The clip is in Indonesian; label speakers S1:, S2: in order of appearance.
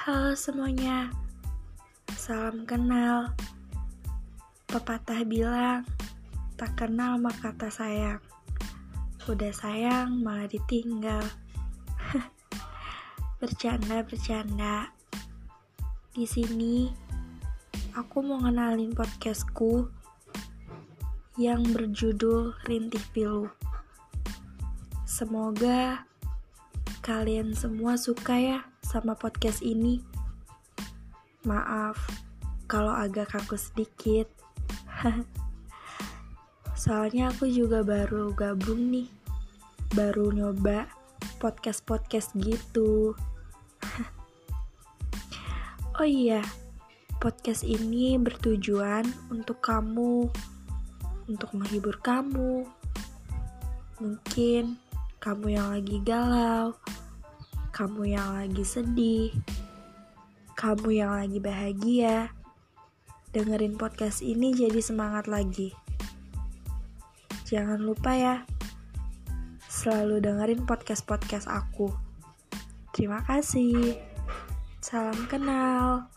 S1: Halo semuanya, salam kenal. Pepatah bilang, tak kenal maka tak sayang. Udah sayang malah ditinggal. bercanda, bercanda. Di sini, aku mau ngenalin podcastku yang berjudul Rintih Pilu. Semoga kalian semua suka ya sama podcast ini. Maaf kalau agak kaku sedikit. Soalnya aku juga baru gabung nih. Baru nyoba podcast-podcast gitu. oh iya, podcast ini bertujuan untuk kamu, untuk menghibur kamu. Mungkin kamu yang lagi galau, kamu yang lagi sedih, kamu yang lagi bahagia. Dengerin podcast ini jadi semangat lagi. Jangan lupa ya, selalu dengerin podcast-podcast aku. Terima kasih. Salam kenal.